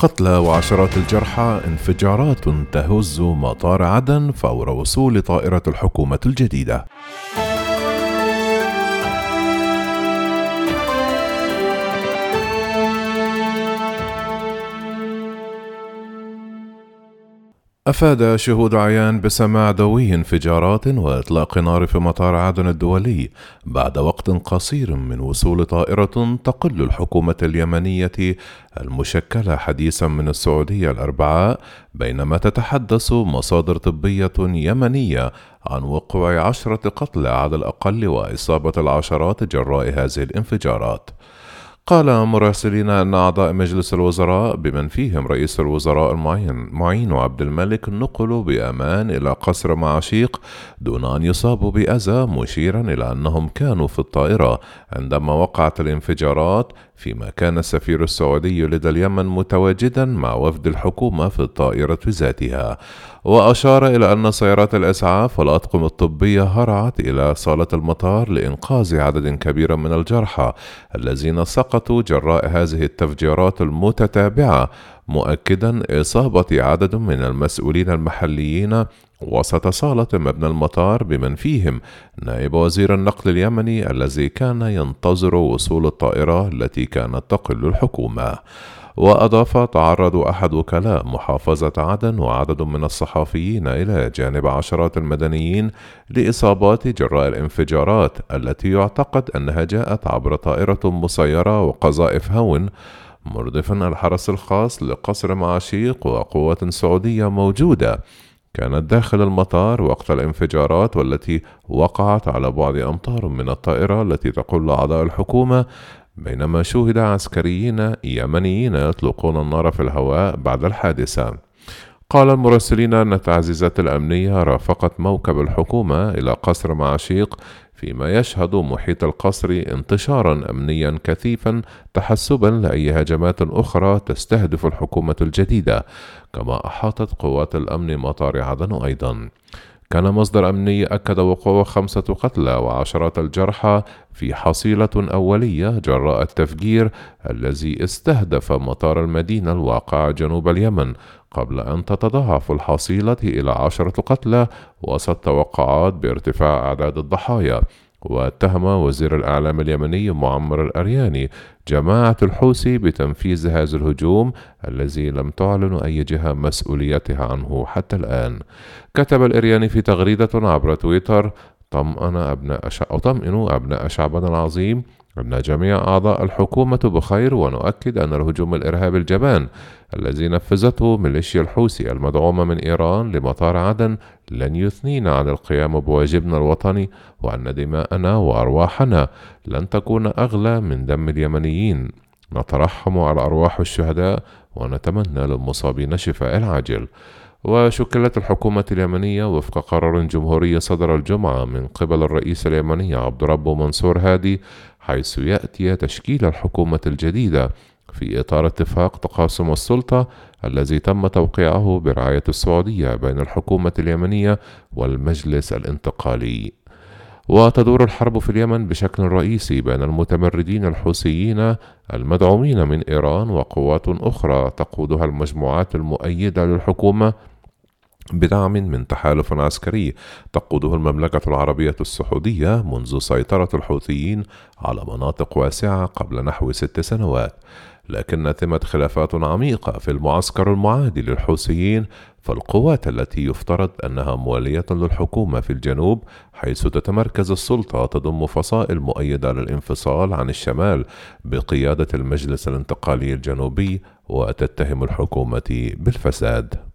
قتلى وعشرات الجرحى انفجارات تهز مطار عدن فور وصول طائرة الحكومة الجديدة. أفاد شهود عيان بسماع دوي انفجارات وإطلاق نار في مطار عدن الدولي بعد وقت قصير من وصول طائرة تقل الحكومة اليمنية المشكلة حديثا من السعودية الأربعاء بينما تتحدث مصادر طبية يمنية عن وقوع عشرة قتلى على الأقل وإصابة العشرات جراء هذه الانفجارات. قال مراسلين أن أعضاء مجلس الوزراء بمن فيهم رئيس الوزراء المعين معين عبد الملك نقلوا بأمان إلى قصر معشيق دون أن يصابوا بأذى مشيرا إلى أنهم كانوا في الطائرة عندما وقعت الانفجارات فيما كان السفير السعودي لدى اليمن متواجدا مع وفد الحكومة في الطائرة ذاتها. وأشار إلى أن سيارات الإسعاف والأطقم الطبية هرعت إلى صالة المطار لإنقاذ عدد كبير من الجرحى الذين سقطوا جراء هذه التفجيرات المتتابعة مؤكدا إصابة عدد من المسؤولين المحليين وسط صالة مبنى المطار بمن فيهم. نائب وزير النقل اليمني الذي كان ينتظر وصول الطائرة التي كانت تقل الحكومة. وأضاف تعرض أحد وكلاء محافظة عدن وعدد من الصحفيين إلى جانب عشرات المدنيين لإصابات جراء الانفجارات التي يعتقد أنها جاءت عبر طائرة مسيرة وقذائف هون مردفا الحرس الخاص لقصر معشيق وقوة سعودية موجودة. كانت داخل المطار وقت الانفجارات والتي وقعت على بعد أمتار من الطائرة التي تقول أعضاء الحكومة بينما شوهد عسكريين يمنيين يطلقون النار في الهواء بعد الحادثة. قال المراسلين أن التعزيزات الأمنية رافقت موكب الحكومة إلى قصر معشيق فيما يشهد محيط القصر انتشارا أمنيا كثيفا تحسبا لأي هجمات أخرى تستهدف الحكومة الجديدة كما أحاطت قوات الأمن مطار عدن أيضا. كان مصدر أمني أكد وقوع خمسة قتلى وعشرات الجرحى في حصيلة أولية جراء التفجير الذي استهدف مطار المدينة الواقع جنوب اليمن قبل أن تتضاعف الحصيلة إلى عشرة قتلى وسط توقعات بارتفاع أعداد الضحايا. واتهم وزير الإعلام اليمني معمر الأرياني جماعة الحوثي بتنفيذ هذا الهجوم الذي لم تعلن أي جهة مسؤوليتها عنه حتى الآن. كتب الإرياني في تغريدة عبر تويتر طمأن أبناء أطمئن أبناء شعبنا العظيم. أن جميع أعضاء الحكومة بخير ونؤكد أن الهجوم الإرهابي الجبان الذي نفذته ميليشيا الحوثي المدعومة من إيران لمطار عدن لن يثنينا عن القيام بواجبنا الوطني وأن دماءنا وأرواحنا لن تكون أغلى من دم اليمنيين. نترحم على أرواح الشهداء ونتمنى للمصابين شفاء العاجل. وشكلت الحكومة اليمنية وفق قرار جمهوري صدر الجمعة من قبل الرئيس اليمني عبد ربه منصور هادي حيث يأتي تشكيل الحكومة الجديدة في إطار اتفاق تقاسم السلطة الذي تم توقيعه برعاية السعودية بين الحكومة اليمنية والمجلس الانتقالي. وتدور الحرب في اليمن بشكل رئيسي بين المتمردين الحوثيين المدعومين من إيران وقوات أخرى تقودها المجموعات المؤيدة للحكومة بدعم من تحالف عسكري تقوده المملكة العربية السعودية منذ سيطرة الحوثيين على مناطق واسعة قبل نحو ست سنوات. لكن ثمة خلافات عميقة في المعسكر المعادي للحوثيين فالقوات التي يفترض أنها موالية للحكومة في الجنوب حيث تتمركز السلطة تضم فصائل مؤيدة للانفصال عن الشمال بقيادة المجلس الانتقالي الجنوبي وتتهم الحكومة بالفساد.